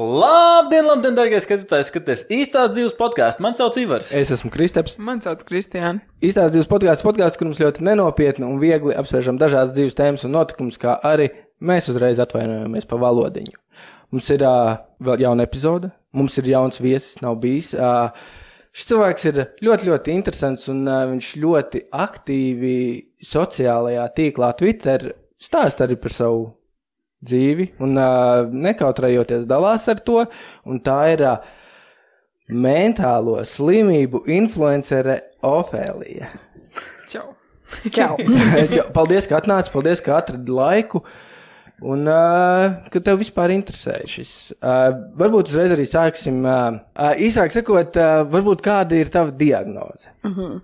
Labdien, labdien, darbie skatītāji! Skaties īstās dzīves podkāstu. Man sauc Ivars. Es esmu Kristaps. Man sauc Kristiāna. Īstās dzīves podkāsts, podkāsts, kur mums ļoti nenopietni un viegli apspriežam dažādas dzīves tēmas un notikumus, kā arī mēs uzreiz atvainojamies par valodiņu. Mums ir uh, vēl jauna epizode, mums ir jauns viesis, nav bijis. Uh, šis cilvēks ir ļoti, ļoti interesants un uh, viņš ļoti aktīvi sociālajā tīklā Twitter stāsta arī par savu dzīvi un uh, nekautrējoties dalās ar to. Tā ir uh, mentālo slimību influencere Ofēlija. Čau! Čau! paldies, ka atnāci, paldies, ka atradi laiku. Un uh, ka tev vispār interesē šis. Uh, varbūt uzreiz arī sāksim. Uh, uh, īsāk sakot, uh, varbūt kāda ir tava diagnoze? Uh -huh.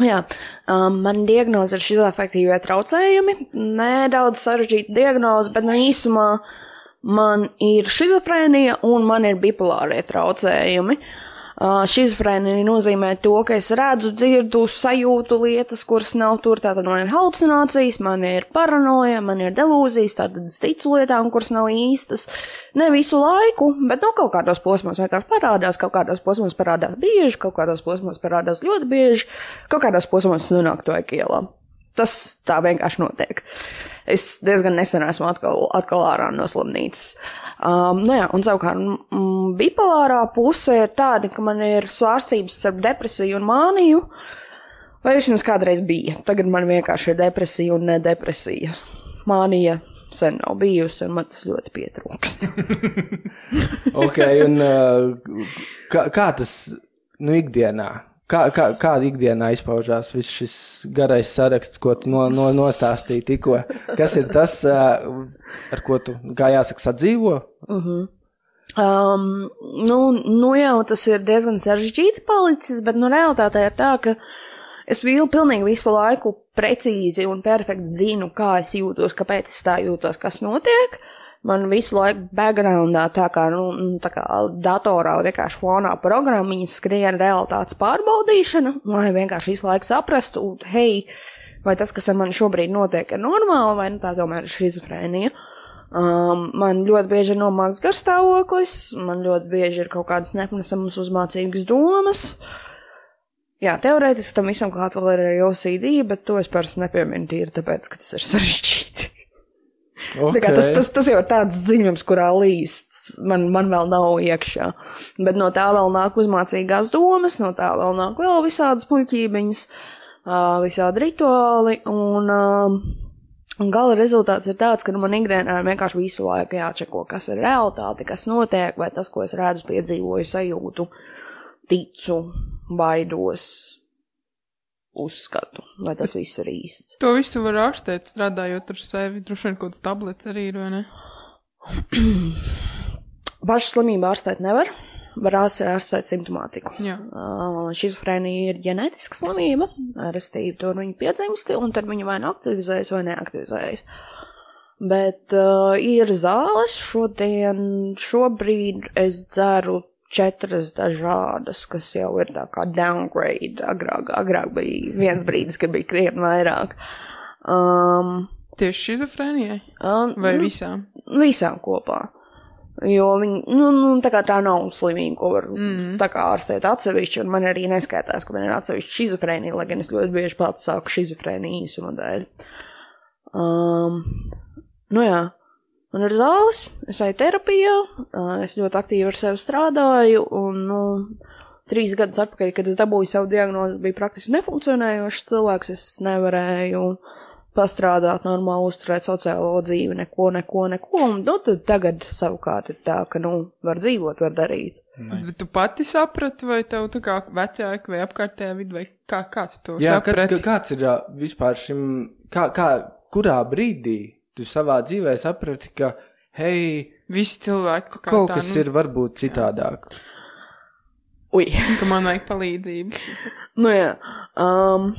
Jā, um, man diagnoze ir šizofrēnija traucējumi. Nedaudz sarežģīta diagnoze, bet nu, īsumā man ir šizofrēnija un man ir bipolārie traucējumi. Uh, Šizofrēnija nozīmē to, ka es redzu, dzirdu, sajūtu lietas, kuras nav tur. Tātad man ir halucinācijas, man ir paranoja, man ir delūzijas, tātad es ticu lietām, kuras nav īstas. Ne visu laiku, bet nu, kaut kādos posmos vienkārši parādās, kaut kādos posmos parādās bieži, kaut kādos posmos parādās ļoti bieži, kaut kādos posmos nonāk to ielā. Tas tā vienkārši notiek. Es diezgan nesen esmu atkal, atkal ārā no slimnīcas. Um, nu jā, un savukārt mm, bipolārā puse ir tāda, ka man ir svārstības starp depresiju un māniju. Vai vismaz kādreiz bija. Tagad man vienkārši ir depresija un nedepresija. Mānija sen nav bijusi, un man tas ļoti pietrūkst. ok, un uh, kā, kā tas nu, ikdienā? Kā, kā, kāda ikdienā izpaužās viss šis garais saraksts, ko tu no, no, nostāstīji tikko? Kas ir tas, ar ko tu, kā jāsaka, sadzīvo? Uh mhm. -huh. Um, nu, nu jau tas ir diezgan sarežģīti palicis, bet nu realitāte ir tā, ka es biju pilnīgi visu laiku precīzi un perfekti zinu, kā es jūtos, kāpēc es tā jūtos, kas notiek. Uh, man visu laiku backgroundā, tā kā, nu, nu, tā kā datorā vienkārši fonā programmiņas skrien realitātes pārbaudīšana, lai vienkārši visu laiku saprastu, hei, vai tas, kas ar mani šobrīd notiek, ir normāli, vai nu, tā tomēr ir šizofrēnija. Um, man ļoti bieži ir nomāks garstāvoklis, man ļoti bieži ir kaut kādas nepanesamas uzmācīgas domas. Jā, teorētiski tam visam klāt vēl ir arī OCD, bet to es parasti nepieminu tīri tāpēc, ka tas ir sarežģīti. Okay. Tas, tas, tas jau ir tāds ziņojums, kurā līsts man, man vēl nav iekšā. Bet no tā vēl nāk uzmācīgās domas, no tā vēl nāk vēl visādas puļķībiņas, visādi rituāli. Un, un gala rezultāts ir tāds, ka nu, man ikdienā ir vienkārši visu laiku jāčeko, kas ir realitāte, kas notiek, vai tas, ko es redzu, piedzīvoju, sajūtu, ticu, baidos, uzskatu, vai tas viss ir īsts. To visu var ārstēt, strādājot ar sevi. Droši vien kaut kāds tablets arī ir, vai ne? Pašu slimību ārstēt nevar. Var ārstēt simptomātiku. Uh, Šizofrēnija ir ģenētiska slimība, restīvi tur viņa piedzimst, un tad viņa vai nu aktivizējas, vai neaktivizējas. Bet uh, ir zāles, šodien, šobrīd es dzeru četras dažādas, kas jau ir tā kā downgrade. Agrāk, agrāk bija viens brīdis, kad bija krietni vairāk. Um, Tieši šizofrēnijai? Um, Vai nu, visām? Visām kopā. Jo viņi, nu, nu, tā kā tā nav slimība, ko var mm. tā kā ārstēt atsevišķi, un man arī neskaitās, ka man ir atsevišķi šizofrēnija, lai gan es ļoti bieži pats sāku šizofrēniju īsuma dēļ. Um, nu jā, Man ir zāles, es eju terapijā, es ļoti aktīvi ar sevi strādāju, un, nu, trīs gadus atpakaļ, kad es dabūju savu diagnozi, bija praktiski nefunkcionējošs cilvēks, es nevarēju pastrādāt normāli, uzturēt sociālo dzīvi, neko, neko, neko, un, nu, tad tagad savukārt ir tā, ka, nu, var dzīvot, var darīt. Bet tu pati saprati, vai tev tā kā vecāki vai apkārtējā vidi, vai kā, kā tu to Jā, saprati? Kad, kāds ir vispār šim, kā, kā, kurā brīdī tu savā dzīvē saprati, ka, hei, visi cilvēki kā kaut tā, kas nu... ir varbūt citādāk. Ui, ka man vajag palīdzību. nu jā. Um,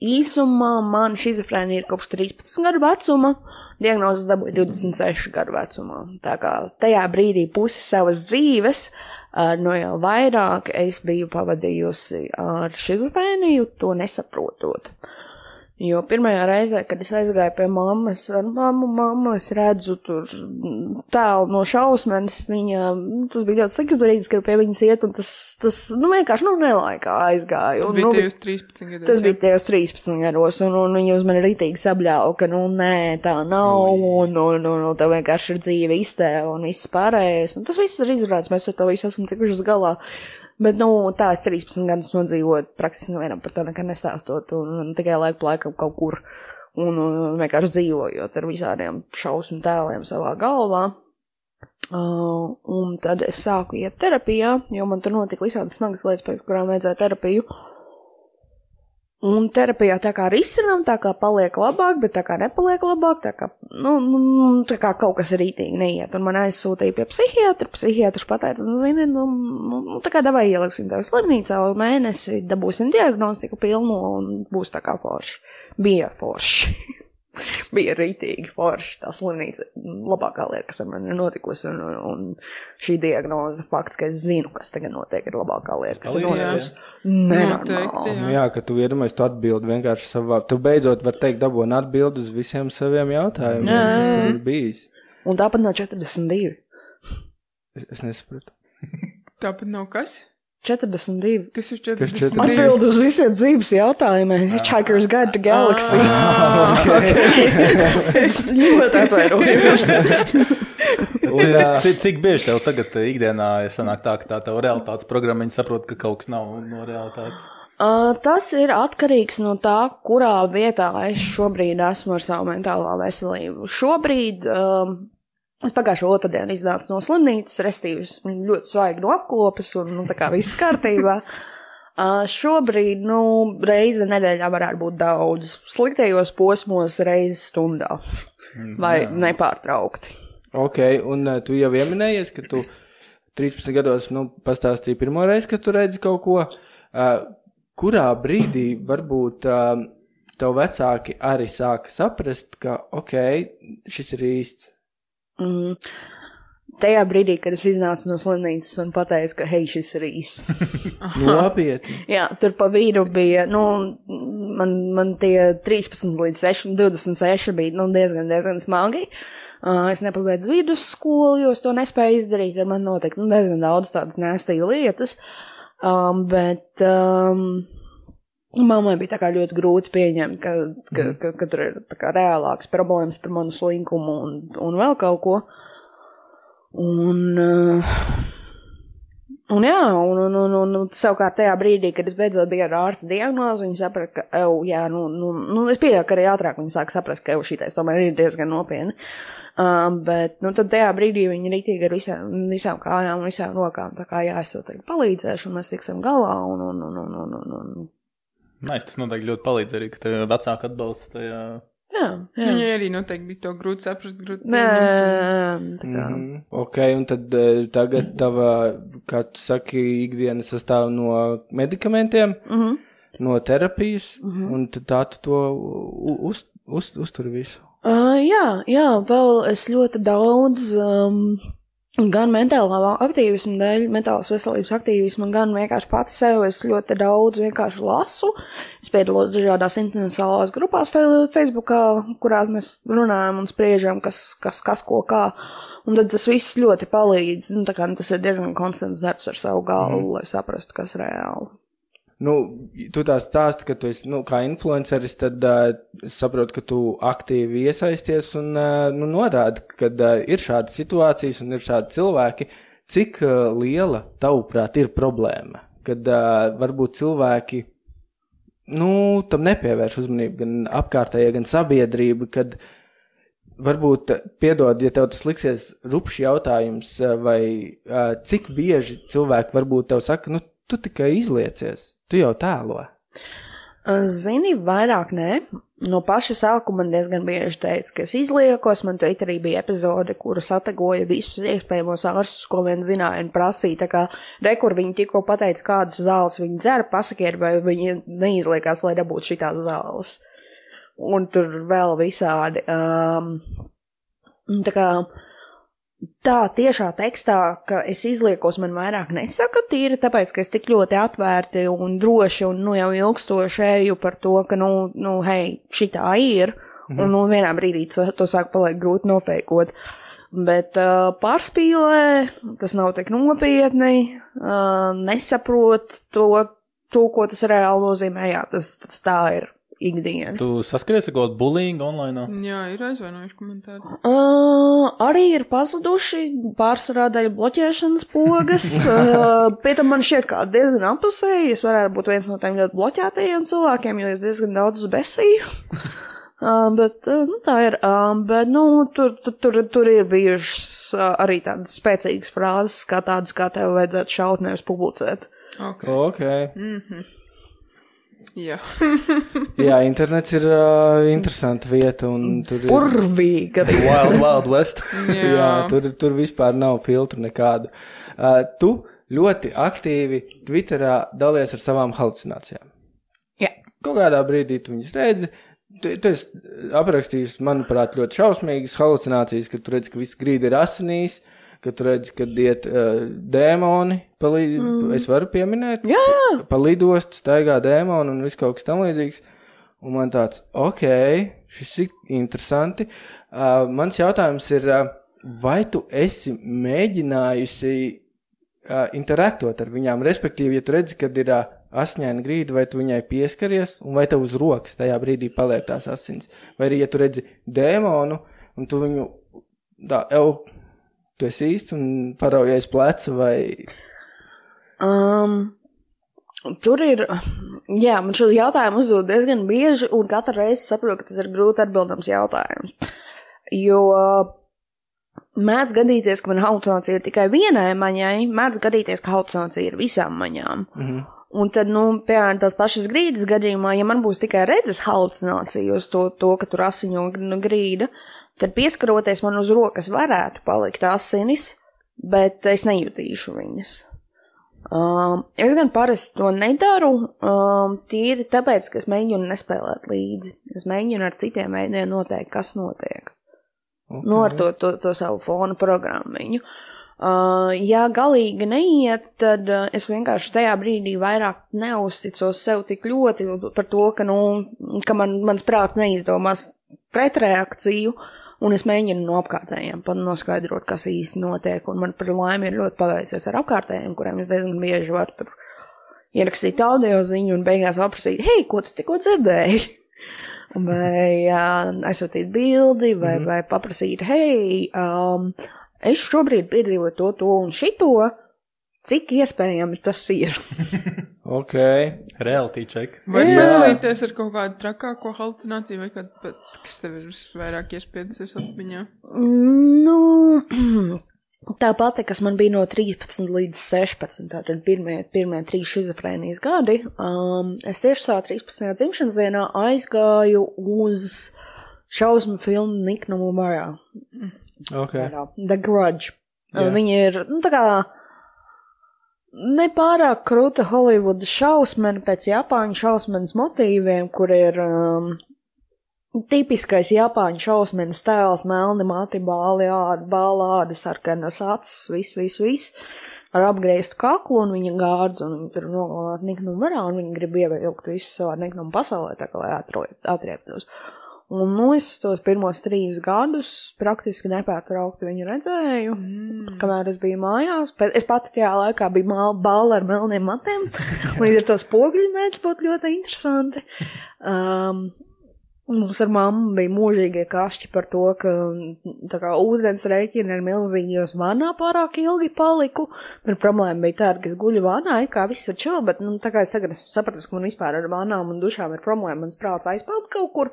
īsumā man šizofrēnija ir kopš 13 gadu vecuma. Diagnozes dabūja 26 gadu vecumā. Tā kā tajā brīdī pusi savas dzīves, uh, no jau vairāk es biju pavadījusi ar šizofrēniju, to nesaprotot. Jo pirmajā reizē, kad es aizgāju pie mammas, ar mammu, mammu es redzu tur mm, tēlu no šausmas, viņa, nu, tas bija ļoti slikti brīdis, kad pie viņas iet, un tas, tas, nu, vienkārši, nu, nelaikā aizgāju. Tas Un, bija nu, tajos 13 gados. Tas jā. bija tajos 13 gados, un, un viņi uz mani rītīgi sabļāva, ka, nu, nē, tā nav, un, un, un, un tev vienkārši ir dzīve iztēle un viss pārējais. Un tas viss ir izrādīts, mēs ar to visu esam tikuši uz galā. Bet, nu, tā es 13 gadus nodzīvoju, praktiski nevienam par to nekad nestāstot, un, un tikai laiku laikam kaut kur, un, un vienkārši dzīvojot ar visādiem šausmu tēliem savā galvā. Uh, un tad es sāku iet terapijā, jo man tur notika visādas smagas lietas, pēc kurām vajadzēja terapiju. Un terapijā tā kā risinām, tā kā paliek labāk, bet tā kā nepaliek labāk, tā kā, nu, nu, nu, tā kā kaut kas rītīgi neiet. Un man aizsūtīja pie psihiatra, psihiatrs pateica, nu, zini, nu, nu, nu, tā kā davai ieliksim tev slimnīcā vēl mēnesi, dabūsim diagnostiku pilno un būs tā kā forši. Bija forši. Bija rītīgi forši. Tā slimnīca labākā lieta, kas ar mani ir notikusi, un, un, šī diagnoze, fakts, ka es zinu, kas tagad notiek, ir labākā lieta, kas ir notikusi. Noteikti, Nenormāli. jā. Nu, jā, ka tu iedomājies, tu atbildi vienkārši savā. Tu beidzot vari teikt, dabūni atbildi uz visiem saviem jautājumiem, Jā. kas tev ir bijis. Un tāpat no 42. Es, es nesapratu. Tāpat nav kas? 42. Kas ir Kas 42? Atbild uz visiem dzīves jautājumiem. Hitchhiker's Guide to Galaxy. es ļoti atvainojos. Jā. Cik, cik bieži tev tagad eh, ikdienā ir sanāk tā, ka tā tev realitātes programma saprot, ka kaut kas nav no realitātes? Uh, tas ir atkarīgs no tā, kurā vietā es šobrīd esmu ar savu mentālo veselību. Šobrīd um, es pagājušo otrdienu iznācu no slimnīcas, restīvi esmu ļoti svaigi no apkopes un nu, tā kā viss kārtībā. Uh, šobrīd, nu, reize nedēļā varētu būt daudz. Sliktajos posmos reizi stundā. Vai nepārtraukti. Ok, un uh, tu jau pieminējies, ka tu 13 gados nu, pastāstīji pirmo reizi, kad tu redzi kaut ko. Uh, kurā brīdī varbūt uh, tev vecāki arī sāka saprast, ka ok, šis ir īsts? Mm. Tajā brīdī, kad es iznācu no slimnīcas un pateicu, ka hei, šis ir īsts. Nopietni. Jā, tur pa vidu bija, nu, man, man tie 13 līdz 6, 26 bija, nu, diezgan, diezgan smagi. Uh, es nepabeidzu vidusskolu, jo es to nespēju izdarīt, ar man notika, nu, diezgan daudz tādas nēstīja lietas. Um, bet, um, Mammai bija tā kā ļoti grūti pieņemt, ka, ka, ka, ka tur ir reālāks problēmas par manu slinkumu un, un vēl kaut ko. Un, uh, Un jā, un, un, un, un, un savukārt tajā brīdī, kad es beidzot biju ar ārsta diagnozi, viņi saprata, ka, ew, jā, nu, nu, nu es pieļauju, ka arī ātrāk viņi sāk saprast, ka, ew, šitais tomēr ir diezgan nopietni. Um, bet, nu, tad tajā brīdī viņi rītīgi ar visām, visām kājām un visām rokām, tā kā, jā, es tev tagad palīdzēšu, un mēs tiksim galā, un, un, un, un, un, un, un. Nē, tas noteikti ļoti palīdz arī, ka tev ir vecāka atbalsts tajā. Jā, jā. Viņai arī noteikti bija to grūti saprast, grūti Nē, tā kā. Mm, ok, un tad eh, tagad tava, kā tu saki, ikdiena sastāv no medikamentiem, Mm -hmm. no terapijas, un tad tā tu to uz, uz, uztur visu. Uh, jā, jā, vēl es ļoti daudz, um, gan mentālā aktīvismu dēļ, mentālās veselības aktīvismu, gan vienkārši pats sev es ļoti daudz vienkārši lasu. Es piedalos dažādās internacionālās grupās Facebookā, kurās mēs runājam un spriežam, kas, kas, kas ko kā. Un tad tas viss ļoti palīdz. Nu, tā kā, nu, tas ir diezgan konstants darbs ar savu galvu, mm. lai saprastu, kas reāli. Nu, tu tā stāsti, ka tu esi, nu, kā influenceris, tad uh, es saprotu, ka tu aktīvi iesaisties un uh, nu, norādi, ka uh, ir šādas situācijas un ir šādi cilvēki. Cik uh, liela, tavuprāt, ir problēma? Kad uh, varbūt cilvēki, nu, tam nepievērš uzmanību gan apkārtējie, gan sabiedrība, kad varbūt, piedod, ja tev tas liksies rupšs jautājums, vai uh, cik bieži cilvēki varbūt tev saka, nu, tu tikai izliecies, tu jau tēlo. Zini, vairāk nē. No paša sākuma man diezgan bieži teica, ka es izliekos. Man tur arī bija epizode, kura sategoja visus iespējamos ārstus, ko vien zināja, un prasīja, tā kā rekur viņi tikko pateica, kādas zāles viņi dzer, pasakiet, vai viņi neizliekās, lai dabūtu šitās zāles. Un tur vēl visādi. Um, tā kā tā tiešā tekstā, ka es izliekos, man vairāk nesaka tīri, tāpēc, ka es tik ļoti atvērti un droši un, nu, jau ilgstoši eju par to, ka, nu, nu, hei, šitā ir, un, nu, vienā brīdī to, to sāk paliek grūti nofeikot. Bet uh, pārspīlē, tas nav tik nopietni, uh, nesaprot to, to, ko tas reāli nozīmē, jā, tas, tas tā ir ikdiena. Tu saskaries ar kaut kādu bullying online? Jā, ir aizvainojuši komentāri. Uh, arī ir pazuduši pārsvarā daļa bloķēšanas pogas. uh, pie tam man šķiet, ka diezgan apusēji. Es varētu būt viens no tiem ļoti bloķētajiem cilvēkiem, jo es diezgan daudz besīju. Uh, bet uh, nu, tā ir. Uh, bet nu, tur, tur, tur, tur ir bijušas uh, arī tādas spēcīgas frāzes, kā tādas, kā tev vajadzētu šaut, nevis publicēt. Ok. Ok. Mhm. Jā. Jā, internets ir uh, interesanta vieta, un tur ir. Urvīga. Wild, Wild West. Jā. Jā, tur, tur vispār nav filtru nekādu. Uh, tu ļoti aktīvi Twitterā dalies ar savām halucinācijām. Jā. Kaut kādā brīdī tu viņus redzi. Tu, tu esi aprakstījis, manuprāt, ļoti šausmīgas halucinācijas, ka tu redzi, ka viss grīda ir asinīs, ka tu redzi, ka iet uh, dēmoni, pa li... mm. es varu pieminēt, Jā, jā. pa lidostu staigā dēmoni un viss kaut kas tam līdzīgs. Un man tāds, ok, šis ir interesanti. Uh, mans jautājums ir, uh, vai tu esi mēģinājusi uh, interaktot ar viņām, respektīvi, ja tu redzi, kad ir uh, asņaina grīda, vai tu viņai pieskaries, un vai tev uz rokas tajā brīdī paliek tās asins, vai arī, ja tu redzi dēmonu, un tu viņu, tā, jau, tu esi īsts un paraujies pleca, vai, Um, tur ir, jā, man šo jautājumu uzdod diezgan bieži, un katru reizi saprotu, ka tas ir grūti atbildams jautājums. Jo mēdz gadīties, ka man halucinācija ir tikai vienai maņai, mēdz gadīties, ka halucinācija ir visām maņām. mhm. Un tad, nu, piemēram, tās pašas grīdas gadījumā, ja man būs tikai redzes halucinācija uz to, to ka tur asiņo nu, grīda, tad pieskaroties man uz rokas varētu palikt asinis, bet es nejutīšu viņas. Um, es gan parasti to nedaru, um, tīri tāpēc, ka es mēģinu nespēlēt līdzi. Es mēģinu ar citiem veidiem noteikt, kas notiek. Okay. Nu, ar to, to, to savu fonu programmiņu. Uh, ja galīgi neiet, tad uh, es vienkārši tajā brīdī vairāk neusticos sev tik ļoti par to, ka, nu, ka man, mans prāts neizdomās pretreakciju, un es mēģinu no apkārtējiem noskaidrot, kas īsti notiek, un man par laimi ir ļoti paveicies ar apkārtējiem, kuriem es diezgan bieži varu tur ierakstīt audio ziņu un beigās paprasīt, hei, ko tu tikko dzirdēji? Vai uh, aizsūtīt bildi, vai, mm -hmm. vai paprasīt, hei, um, es šobrīd piedzīvoju to, to un šito, cik iespējami tas ir. ok, Reality check. Vai padalīties ar kaut kādu trakāko halucināciju, vai kādu, pat, kas tev ir visvairāk iespējas atmiņā? Nu, tā pati, kas man bija no 13 līdz 16, tātad pirmie, pirmie trīs šizofrēnijas gadi, um, es tieši savā 13. dzimšanas dienā aizgāju uz šausmu filmu Niknumu Marā. ok. The Grudge. Yeah. Viņa ir, nu, tā kā nepārāk krūta Holivuda šausmena pēc Japāņu šausmenes motīviem, kur ir um, tipiskais Japāņu šausmenes tēls, melni mati, bāli ādi, bālādi, sarkanas acis, viss, viss, viss. Ar apgrieztu kaklu un viņa gārdz, un viņa tur nogalāt niknumu varā, un viņa grib ievilkt visu savā niknumu pasaulē, tā kā lai atrieptos. Un, nu, es tos pirmos trīs gadus praktiski nepārtraukti viņu redzēju. Mm. Kamēr es biju mājās, pēc, es pati tajā laikā biju māla balva ar melniem matiem, līdz ar to spoguļu mēdz būt ļoti interesanti. Um, mums ar mammu bija mūžīgie kašķi par to, ka tā kā ūdens rēķina ir milzīgi, jo es vannā pārāk ilgi paliku, bet problēma bija tāda, ka es guļu vannā, it kā viss ir čil, bet, nu, tā kā es tagad esmu sapratis, ka man vispār ar vannām un dušām ir problēma, mans prāts aizpeld kaut kur,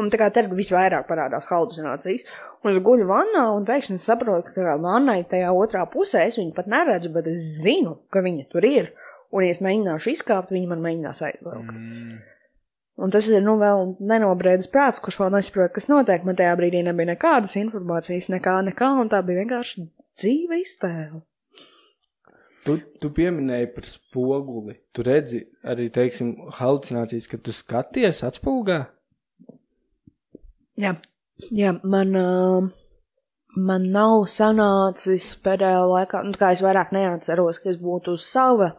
un tā kā tagad visvairāk parādās halucinācijas. Un es guļu vannā, un pēkšņi saprotu, ka vannai tajā otrā pusē es viņu pat neredzu, bet es zinu, ka viņa tur ir. Un, ja es mēģināšu izkāpt, viņa man mēģinās aizvilkt. Mm. Un tas ir, nu, vēl nenobriedis prāts, kurš vēl nesaprot, kas notiek. Man tajā brīdī nebija nekādas informācijas, nekā, nekā, un tā bija vienkārši dzīve iztēle. Tu, tu pieminēji par spoguli. Tu redzi arī, teiksim, halucinācijas, kad tu skaties atspulgā. Jā, jā man, uh, man nav sanācis pēdējā laikā, nu, kā es vairāk neatceros, ka es būtu uz sava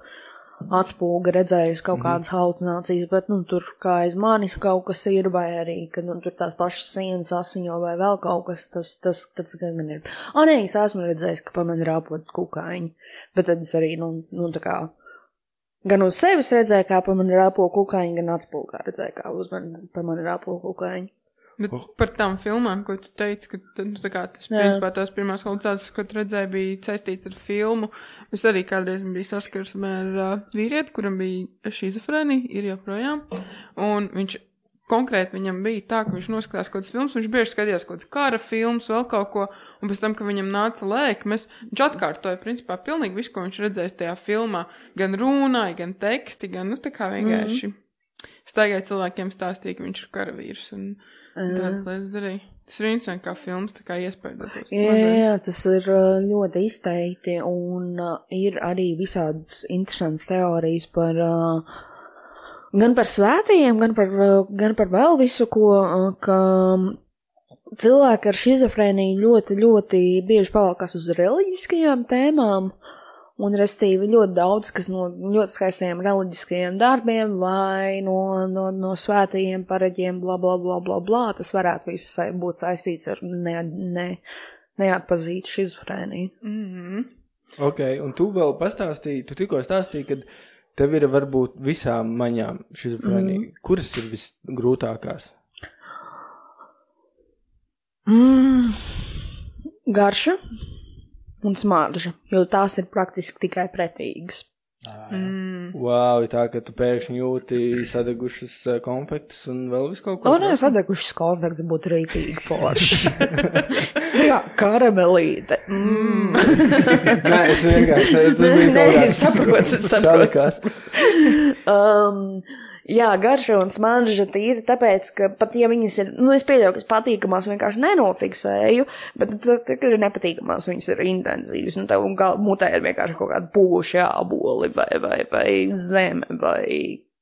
atspūga redzējusi kaut kādas halucinācijas, bet, nu, tur kā aiz manis kaut kas ir, vai arī, ka, nu, tur tās pašas sienas asiņo vai vēl kaut kas, tas, tas, tas gan gan ir. A, nē, es esmu redzējis, ka pa mani rāpot kukaiņi, bet tad es arī, nu, nu, tā kā, gan uz sevis redzēju, kā pa mani rāpo kukaiņi, gan atspūgā redzēju, kā uz mani, pa mani rāpo kukaiņi. Bet par tām filmām, ko tu teici, ka nu, tā kā tas, Jā. principā, tās pirmās halucinācijas, ko tu redzēji, bija saistīts ar filmu. Es arī kādreiz biju saskarsmē ar uh, vīrieti, kuram bija šizofrēnija, ir joprojām. Un viņš konkrēti viņam bija tā, ka viņš noskatījās kaut kādas filmas, viņš bieži skatījās kaut kādas kara filmas, vēl kaut ko, un pēc tam, kad viņam nāca lēkmes, viņš atkārtoja, principā, pilnīgi visu, ko viņš redzēja tajā filmā. Gan runāja, gan teksti, gan, nu, tā kā vienkārši. Mm -hmm. Staigāja cilvēkiem stāstīja, ka viņš ir karavīrs un tādas lietas darīja. Tas ir interesanti, kā filmas tā kā iespējas. Jā, jā, tas ir uh, ļoti izteikti, un uh, ir arī visādas interesantas teorijas par uh, gan par svētījiem, gan par, uh, gan par vēl visu, ko, uh, ka cilvēki ar šizofrēniju ļoti, ļoti bieži pavalkās uz reliģiskajām tēmām. Un, restīvi, ļoti daudz, kas no ļoti skaistiem reliģiskajiem darbiem vai no, no, no svētajiem pareģiem, bla, bla, bla, bla, bla, tas varētu viss būt saistīts ar ne, ne, neatpazītu šizofrēniju. Mm -hmm. Ok, un tu vēl pastāstīji, tu tikko stāstīji, ka tev ir varbūt visām maņām šizofrēnija. Mm. Kuras ir visgrūtākās? Mm, garša un smarža, jo tās ir praktiski tikai pretīgas. mm. Wow, tā, ka tu pēkšņi jūti sadegušas konfektes un vēl visu kaut ko. O, nē, sadegušas konfekts būtu rītīgi forši. Jā, karamelīte. Mm. Nē, es vienkārši. Tas bija kaut es saprotu, es saprotu. Um, jā, garša un smarža tīri, tāpēc, ka pat ja viņas ir, nu, es pieļauju, ka patīkamās vienkārši nenofiksēju, bet tad, kad ir nepatīkamās, viņas ir intensīvas, un tev gal, mutē ir vienkārši kaut kāda puši āboli vai, vai, vai zeme vai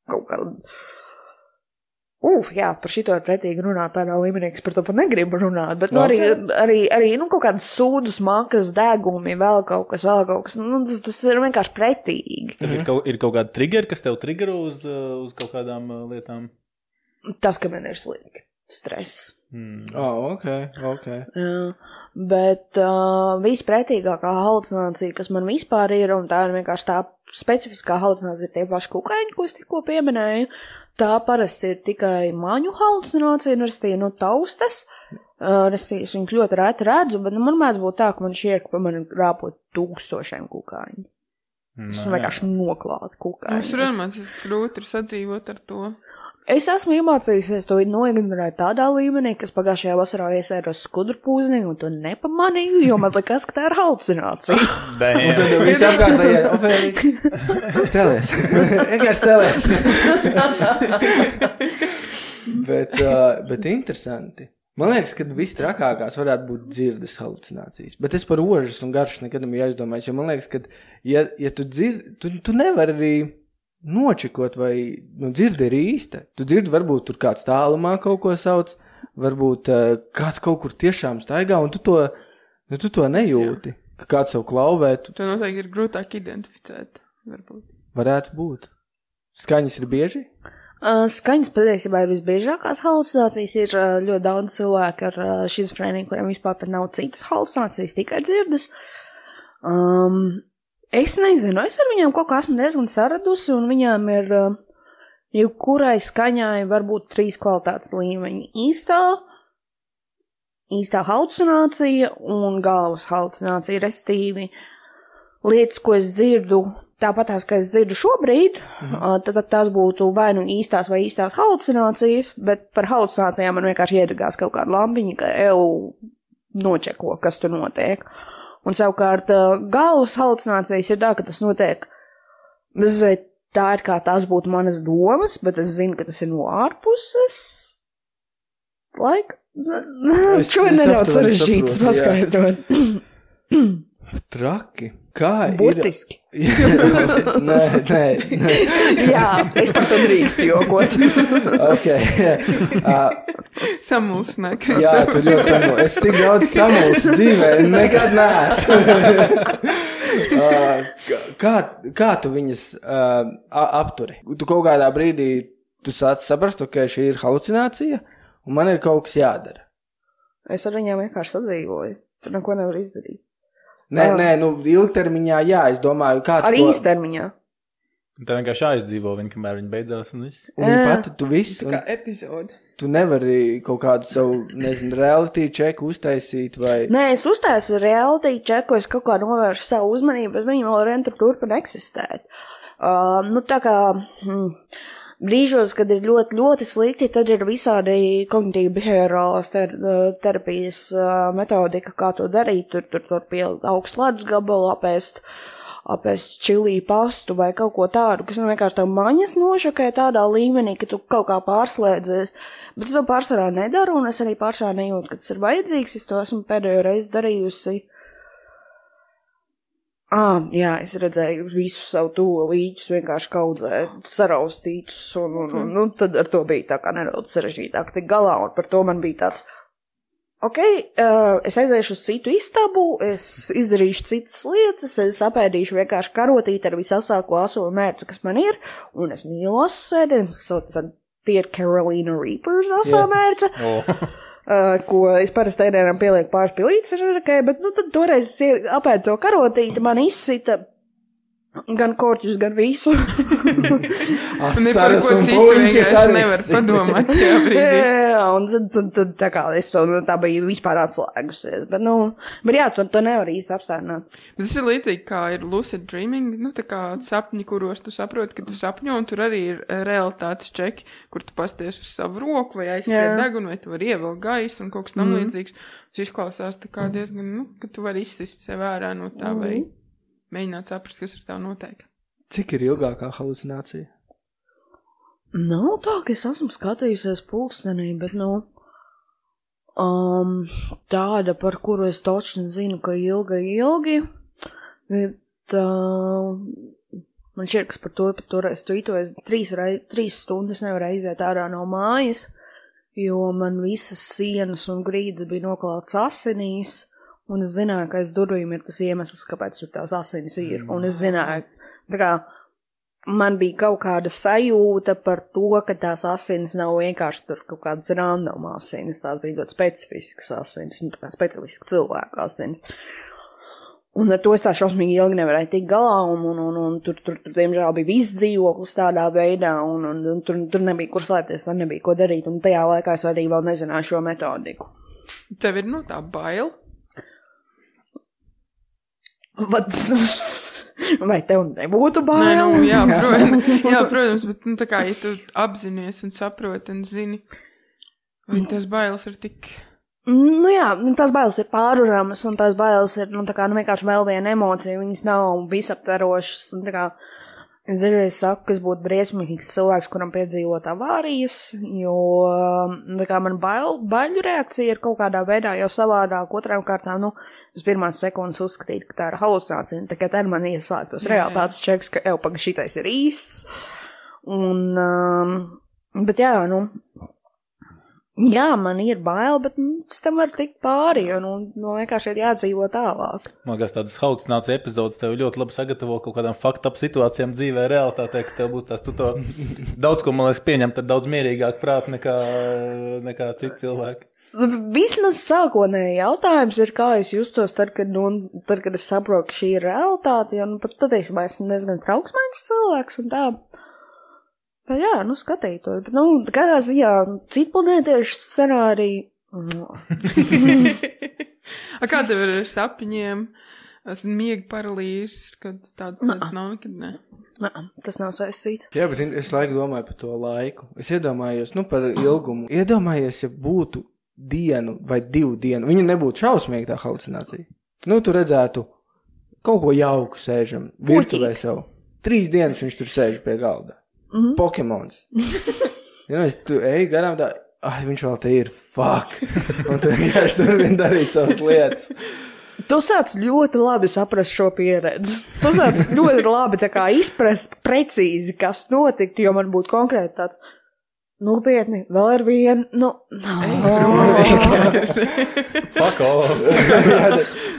kaut kāda. Uf, jā, par šito ir pretīgi runāt tādā līmenī, ka par to pat negribu runāt, bet, nu, arī, arī, arī, nu, kaut kādas sūdas, makas, degumi, vēl kaut kas, vēl kaut kas, nu, tas, tas ir vienkārši pretīgi. Tev ir kaut, ir kaut kāda triggeri, kas tev triggero uz, uh, uz kaut kādām uh, lietām. Tas, ka man ir slikti, stress. Hmm. Oh, ok, ok. Jā, bet uh, vispretīgākā halucinācija, kas man vispār ir, un tā ir vienkārši tā specifiskā halucinācija, ir tie paši kukaiņi, ko es tikko pieminēju. Tā parasti ir tikai maņu halucinācija, nu, restīvi, nu, taustas. Uh, es viņu ļoti reti redzu, bet nu, man mēdz būt tā, ka man šķiet, ka pa mani rāpot tūkstošiem kukaiņu. Es Nā, vienkārši noklātu kukaiņu. Es runāju, man tas grūti ir sadzīvot ar to. Es esmu iemācījusies to noignorēt tādā līmenī, ka es pagājušajā vasarā iesēros skudru pūzni un to nepamanīju, jo man likās, ka tā ir halucinācija. Un tad viss apkārtējie, Ofēlija, celies. Vienkārši celies. bet, uh, bet interesanti. Man liekas, ka visstrakākās varētu būt dzirdes halucinācijas. Bet es par ožas un garšas nekad nebiju aizdomājies. Jo man liekas, ka, ja, ja tu dzirdi, tu, tu nevari arī nočikot, vai nu, dzirdi ir īsta. Tu dzirdi, varbūt tur kāds tālumā kaut ko sauc, varbūt uh, kāds kaut kur tiešām staigā, un tu to, nu, tu to nejūti. Ka kāds sev klauvē, tu To noteikti ir grūtāk identificēt. Varbūt. varētu būt. Skaņas ir bieži. Uh, Skaņas patiesībā ir visbiežākās halucinācijas. Ir uh, ļoti daudz cilvēku ar uh, šizofrēniju, kuriem vispār nav citas halucinācijas, tikai dzirdes. Um, es nezinu, es ar viņiem kaut kā esmu diezgan saradusi, un viņām ir uh, jebkurai skaņai var būt trīs kvalitātes līmeņi. Īstā, īstā halucinācija un galvas halucinācija, restīvi lietas, ko es dzirdu. Tāpat tās, kā es dzirdu šobrīd, mhm. tad, tad tās būtu vai nu īstās vai īstās halucinācijas, bet par halucinācijām man vienkārši iedegās kaut kāda lampiņa, ka jau nočeko, kas tur notiek. Un savukārt galvas halucinācijas ir tā, ka tas notiek. Zinu, tā ir kā tās būtu manas domas, bet es zinu, ka tas ir no ārpuses. Laik. Es- Šo nedaudz sarežģīts paskaidrot. Traki. Kā Burtiski. ir? nē, nē, nē. Jā, es par to drīkstu jokot. Ok. Uh, Samulsinā, ka jā, tu ļoti samul. Es tik daudz samulsu dzīvē, nekad neesmu. uh, kā, kā tu viņas uh, apturi? Tu kaut kādā brīdī tu sāc saprast, ka šī ir halucinācija, un man ir kaut kas jādara. Es ar viņiem vienkārši sadzīvoju. Tur neko nevar izdarīt. Nē, nē, nu, ilgtermiņā, jā, es domāju, kā tu Ar to- īstermiņā. Tā vienkārši aizdzīvo viņa, kamēr viņa beidzās. Un viss. Un viņa pati tu visu. tā un- kā epizode. Tu nevari kaut kādu savu, nezinu, reality čeku uztaisīt vai. Nē, es uztaisu reality čeku, es kaut kā novēršu savu uzmanību, bet viņi vēl ar vienu tur turpina eksistēt. Uh, nu, tā kā hmm, brīžos, kad ir ļoti, ļoti slikti, tad ir visādi kognitīvi behaviorālās ter, terapijas metodika, kā to darīt. Tur, tur, tur pielikt augstu ledus gabalu, apēst, apēst čilī pastu vai kaut ko tādu, kas nu vienkārši tev maņas nošokē tādā līmenī, ka tu kaut kā pārslēdzies. Bet es to pārsvarā nedaru, un es arī pārsvarā nejūtu, ka tas ir vajadzīgs. Es to esmu pēdējo reizi darījusi. Ah, jā, es redzēju visu savu tuvu līķus, vienkārši kaudzēt, saraustītus, un, un, un, un tad ar to bija tā kā nedaudz sarežģītāk tik galā, un par to man bija tāds, ok, uh, es aiziešu uz citu istabu, es izdarīšu citas lietas, es apēdīšu vienkārši karotīti ar visasāko aso mērcu, kas man ir, un es mīlu asēdienas, so tad tie ir Carolina Reapers asā Jā. mērca. Oh. Uh, ko es parasti ēdienam pielieku pāris pilītes ar rakai, bet, nu, tad toreiz apēdu to karotīti, man izsita gan korķus, gan visu. Un ne par ko citu vienkārši nevar padomāt brīdī. Jā, un tad, tad, tad tā kā es to, nu, tā bija vispār atslēgusies, bet, nu, bet jā, to, to nevar īsti apstādināt. Bet tas ir līdzīgi kā ir lucid dreaming, nu tā kā sapņi, kuros tu saproti, ka tu sapņo, un tur arī ir realitātes čeki, kur tu pasties uz savu roku vai aizspied Jā. degunu, vai tu vari ievilkt gaisu un kaut kas tam mm. līdzīgs. Tas izklausās tā kā diezgan, nu, ka tu vari izsist sev ārā no tā Mhm. vai mēģināt saprast, kas ar tev notiek. Cik ir ilgākā halucinācija? Nav tā, ka es esmu skatījusies pulkstenī, bet, nu, um, tāda, par kuru es točni zinu, ka ilga, ilgi, bet, uh, man šķiet, kas par to, par to es tvītoju, trīs, rei, trīs stundas nevarēju iziet ārā no mājas, jo man visas sienas un grīdas bija noklāts asinīs, un es zināju, ka aiz durvīm ir tas iemesls, kāpēc tur tās asinis ir, un es zināju, kā, man bija kaut kāda sajūta par to, ka tās asinis nav vienkārši tur kaut kādas random asinis, tās bija ļoti specifiskas asinis, nu, tā kā specifiska cilvēka asinis. Un ar to es tā šausmīgi ilgi nevarēju tikt galā, un, un, un, un tur, tur, tur, diemžēl, bija viss dzīvoklis tādā veidā, un, un, un tur, tur nebija kur slēpties, tur nebija ko darīt, un tajā laikā es arī vēl nezināju šo metodiku. Tev ir, nu, tā baila. Bet, vai tev nebūtu Nē, bail? nu, jā, protams, jā, protams, bet, nu, tā kā, ja tu apzinies un saproti un zini, vai tas bailes ir tik. Nu jā, nu, tās bailes ir pāruramas, un tās bailes ir, nu, kā, nu, vienkārši vēl viena emocija, viņas nav visaptverošas, un kā, es dažreiz saku, ka es būtu briesmīgs cilvēks, kuram piedzīvot avārijas, jo, nu, man bail, baiļu reakcija ir kaut kādā veidā jau savādāk, otrām kārtām, nu, es pirmās sekundes uzskatītu, ka tā ir halucinācija, tikai tad man ieslēgtos realitātes čeks, ka, jau, paga, šitais ir īsts, un, um, bet jā, nu, Jā, man ir bail, bet nu, es tam varu tikt pāri, jo nu, nu, vienkārši ir jādzīvo tālāk. Man liekas, tādas halucinācijas epizodes tev ļoti labi sagatavo kaut kādām faktu situācijām dzīvē, realitātē, ka tev būtu tās, tu to daudz ko, man liekas, pieņemt ar daudz mierīgāk prāt nekā, nekā citi cilvēki. Vismaz sākotnēji jautājums ir, kā es justos tad, kad, nu, tad, kad es saprotu, ka šī ir realitāte, jo, nu, pat patiesībā esmu diezgan trauksmīgs cilvēks un tā. Bet jā, nu, skatītos. Bet, nu, kādā ziņā citplanētiešu scenāriju. nu, A kā tev ir ar sapņiem? Es miegu paralīzes, kad tāds nav nekad ne. Nā, tas nav saistīts. Jā, bet es laiku domāju par to laiku. Es iedomājos, nu, par ilgumu. Iedomājies, ja būtu dienu vai divu dienu. Viņa nebūtu šausmīga tā halucinācija. Nu, tu redzētu kaut ko jauku sēžam, virtuvē sev. Trīs dienas viņš tur sēž pie galda. Mhm. Pokemons. ja, nu, es tu ej garām tā, ah, viņš vēl te ir, fuck. Un tu vienkārši turpini darīt savas lietas. Tu sāc ļoti labi saprast šo pieredzi. Tu sāc ļoti labi izprast precīzi, kas notiktu, jo man būtu konkrēti tāds. Nopietni, vēl ar vienu, nu, Fuck off!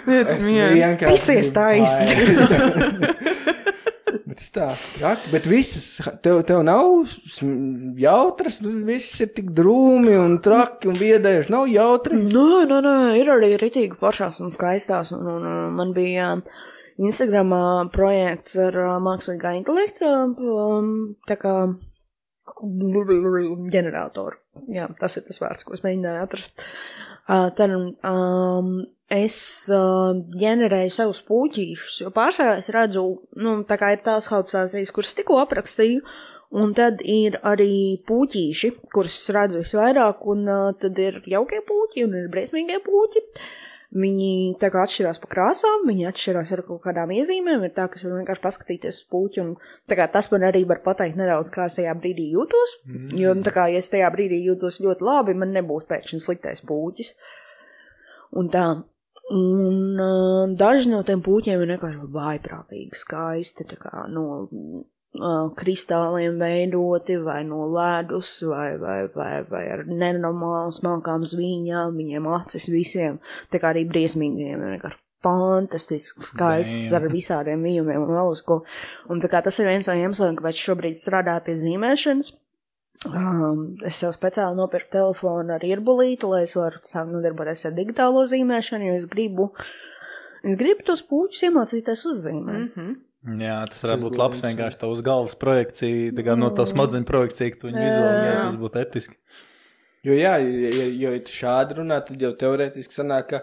Liec mieru. Pisies taisni. Tā, jā, bet visas, tev, tev nav jautras, nu, viss ir tik drūmi un traki un biedējuši, nav jautri. Nē, nē, nē, ir arī ritīgi foršās un skaistās. Un, un, un man bija um, Instagramā projekts ar uh, mākslīgā intelekta um, tā kā ģeneratoru. Jā, tas ir tas vārds, ko es mēģināju atrast. Uh, tad um, es uh, ģenerēju savus puķīšus, jo pašā es redzu, nu, tā kā ir tās halucinācijas, kuras tikko aprakstīju, un tad ir arī puķīši, kurus redzu visvairāk, un uh, tad ir jaukie puķi un ir briesmīgie puķi. Viņi tā kā atšķirās pa krāsām, viņi atšķirās ar kaut kādām iezīmēm. Ir tā, ka es varu vienkārši paskatīties uz puķi, un kā tas man arī var pateikt nedaudz, kā es tajā brīdī jūtos. Mm. Jo, nu, tā kā, ja es tajā brīdī jūtos ļoti labi, man nebūs pēkšņi sliktais puķis. Un tā. Un uh, daži no tiem puķiem ir vienkārši vaiprātīgi skaisti, tā kā no uh, kristāliem veidoti, vai no ledus, vai, vai, vai, vai ar nenormāli smalkām zvīņām, viņiem acis visiem, tā kā arī briesmīgiem, vienkārši fantastisks, skaists ar visādiem vījumiem un vēl uz ko. Un tā kā tas ir viens no iemesliem, kāpēc šobrīd strādāju pie zīmēšanas. Um, es sev speciāli nopirku telefonu ar irbulīti, lai es varu sākt nodarboties ar digitālo zīmēšanu, jo es gribu, es gribu tos puķus iemācīties uzzīmēt. Mhm. Jā, tas varētu būt labs vienkārši tavs galvas projekcija, tā kā no tavas smadzeņu projekcija, ka tu viņu vizualizē, tas būtu episki. Jo, jā, ja, ja, tu šādi runā, tad jau teorētiski sanāk, ka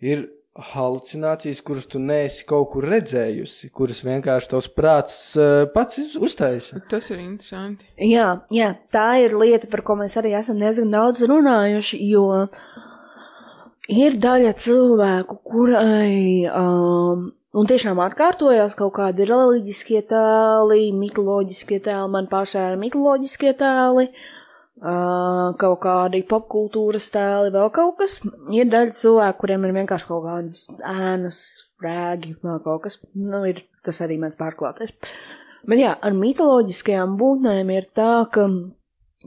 ir halucinācijas, kuras tu neesi kaut kur redzējusi, kuras vienkārši tavs prāts uh, pats uztaisa. Tas ir interesanti. Jā, jā, tā ir lieta, par ko mēs arī esam diezgan daudz runājuši, jo ir daļa cilvēku, kurai um, un tiešām atkārtojās kaut kādi reliģiskie tēli, mitoloģiskie tēli, man pašai ir mitoloģiskie tēli, kaut kādi popkultūras tēli, vēl kaut kas. Ir daļa cilvēku, kuriem ir vienkārši kaut kādas ēnas, rēgi, vēl kaut kas. Nu, ir tas arī mēs pārklāties. Bet jā, ar mitoloģiskajām būtnēm ir tā, ka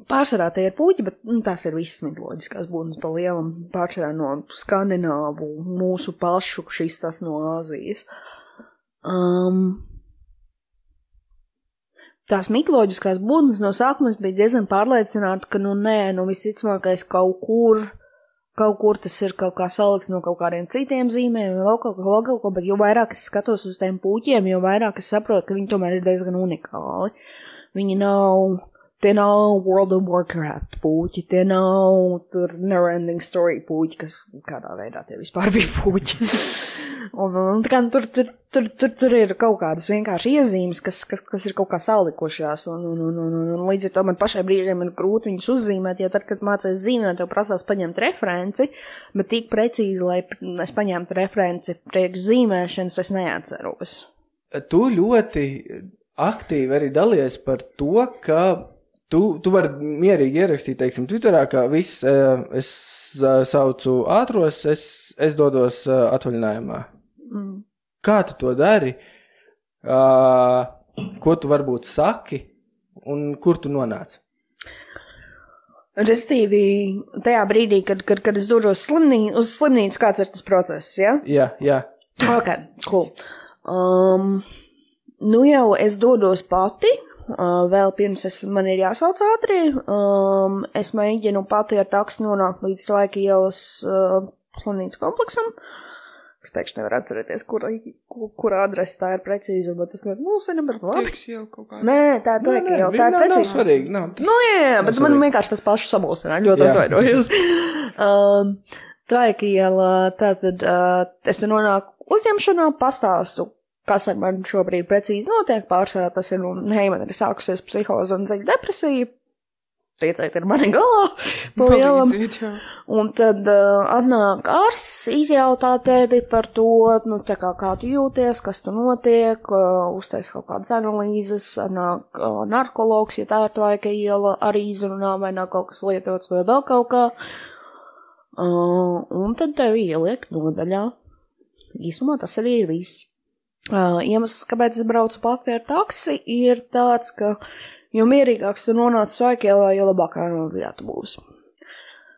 pārsvarā tie ir puķi, bet nu, tās ir visas mitoloģiskās būtnes pa lielam. Pārsvarā no skandināvu, mūsu pašu, šīs tas no Āzijas. Um, tās mitoloģiskās būtnes no sākuma es biju diezgan pārliecināta, ka, nu, nē, nu, visticamākais kaut kur, kaut kur tas ir kaut kā salikts no kaut kādiem citiem zīmēm, vēl kaut ko, vēl kaut ko, bet jo vairāk es skatos uz tiem puķiem, jo vairāk es saprotu, ka viņi tomēr ir diezgan unikāli. Viņi nav, tie nav World of Warcraft puķi, tie nav tur Neverending Story puķi, kas kādā veidā tie vispār bija puķi. un, un kā tur, tur, tur, tur, tur ir kaut kādas vienkārši iezīmes, kas, kas, kas ir kaut kā salikušās, un, un, un, un, un, un līdz ar to man pašai brīžiem ir grūti viņus uzzīmēt, jo tad, kad mācās zīmēt, tev prasās paņemt referenci, bet tik precīzi, lai es paņemtu referenci priekš zīmēšanas, es neatceros. Tu ļoti aktīvi arī dalies par to, ka tu, tu vari mierīgi ierakstīt, teiksim, Twitterā, ka viss eh, es eh, saucu ātros, es, es dodos eh, atvaļinājumā. Mm. Kā tu to dari? Uh, ko tu varbūt saki un kur tu nonāc? Restīvi, tajā brīdī, kad, kad, kad es dodos slimnī, uz slimnīcu, kāds ir tas process, ja? Jā, jā. Ok, cool. Um, nu jau es dodos pati, uh, vēl pirms es, man ir jāsauc ātri. Um, es mēģinu pati ar taksi nonākt līdz Tvaika ielas uh, slimnīcas kompleksam. Es pēkšņi nevaru atcerēties, kur, kur, kur adrese tā ir precīzi, bet tas ļoti mūsina, bet labi. Tiks jau kaut kā. Nē, tā ir Tvaika iela, tā ir nav, nav precīzi. svarīgi. Nav, tas... Nu, jā, jā, bet man svarīgi. vienkārši tas pašs samulsināja. Ļoti atvainojos. um, tā ir iela, tātad uh, es nonāku uzņemšanā, pastāstu, kas ar mani šobrīd precīzi notiek. Pārsvarā tas ir, nu, hei, man ir sākusies psihoze un dziļa depresija. Priecēt ir mani galā, pa lielam. Un tad uh, atnāk ārsts, izjautā tevi par to, nu, tā kā, kā tu jūties, kas tu notiek, uh, uztais kaut kādas analīzes, atnāk uh, narkologs, ja tā ir tvaika iela, arī izrunā, vai nav kaut kas lietots vai vēl kaut kā. Uh, un tad tevi ieliek nodaļā. īsumā tas arī ir viss. Uh, iemesls, kāpēc es braucu pakaļ ar taksi, ir tāds, ka jo mierīgāks tu nonāc svaigēlā, jo labākā novietā tu būsi.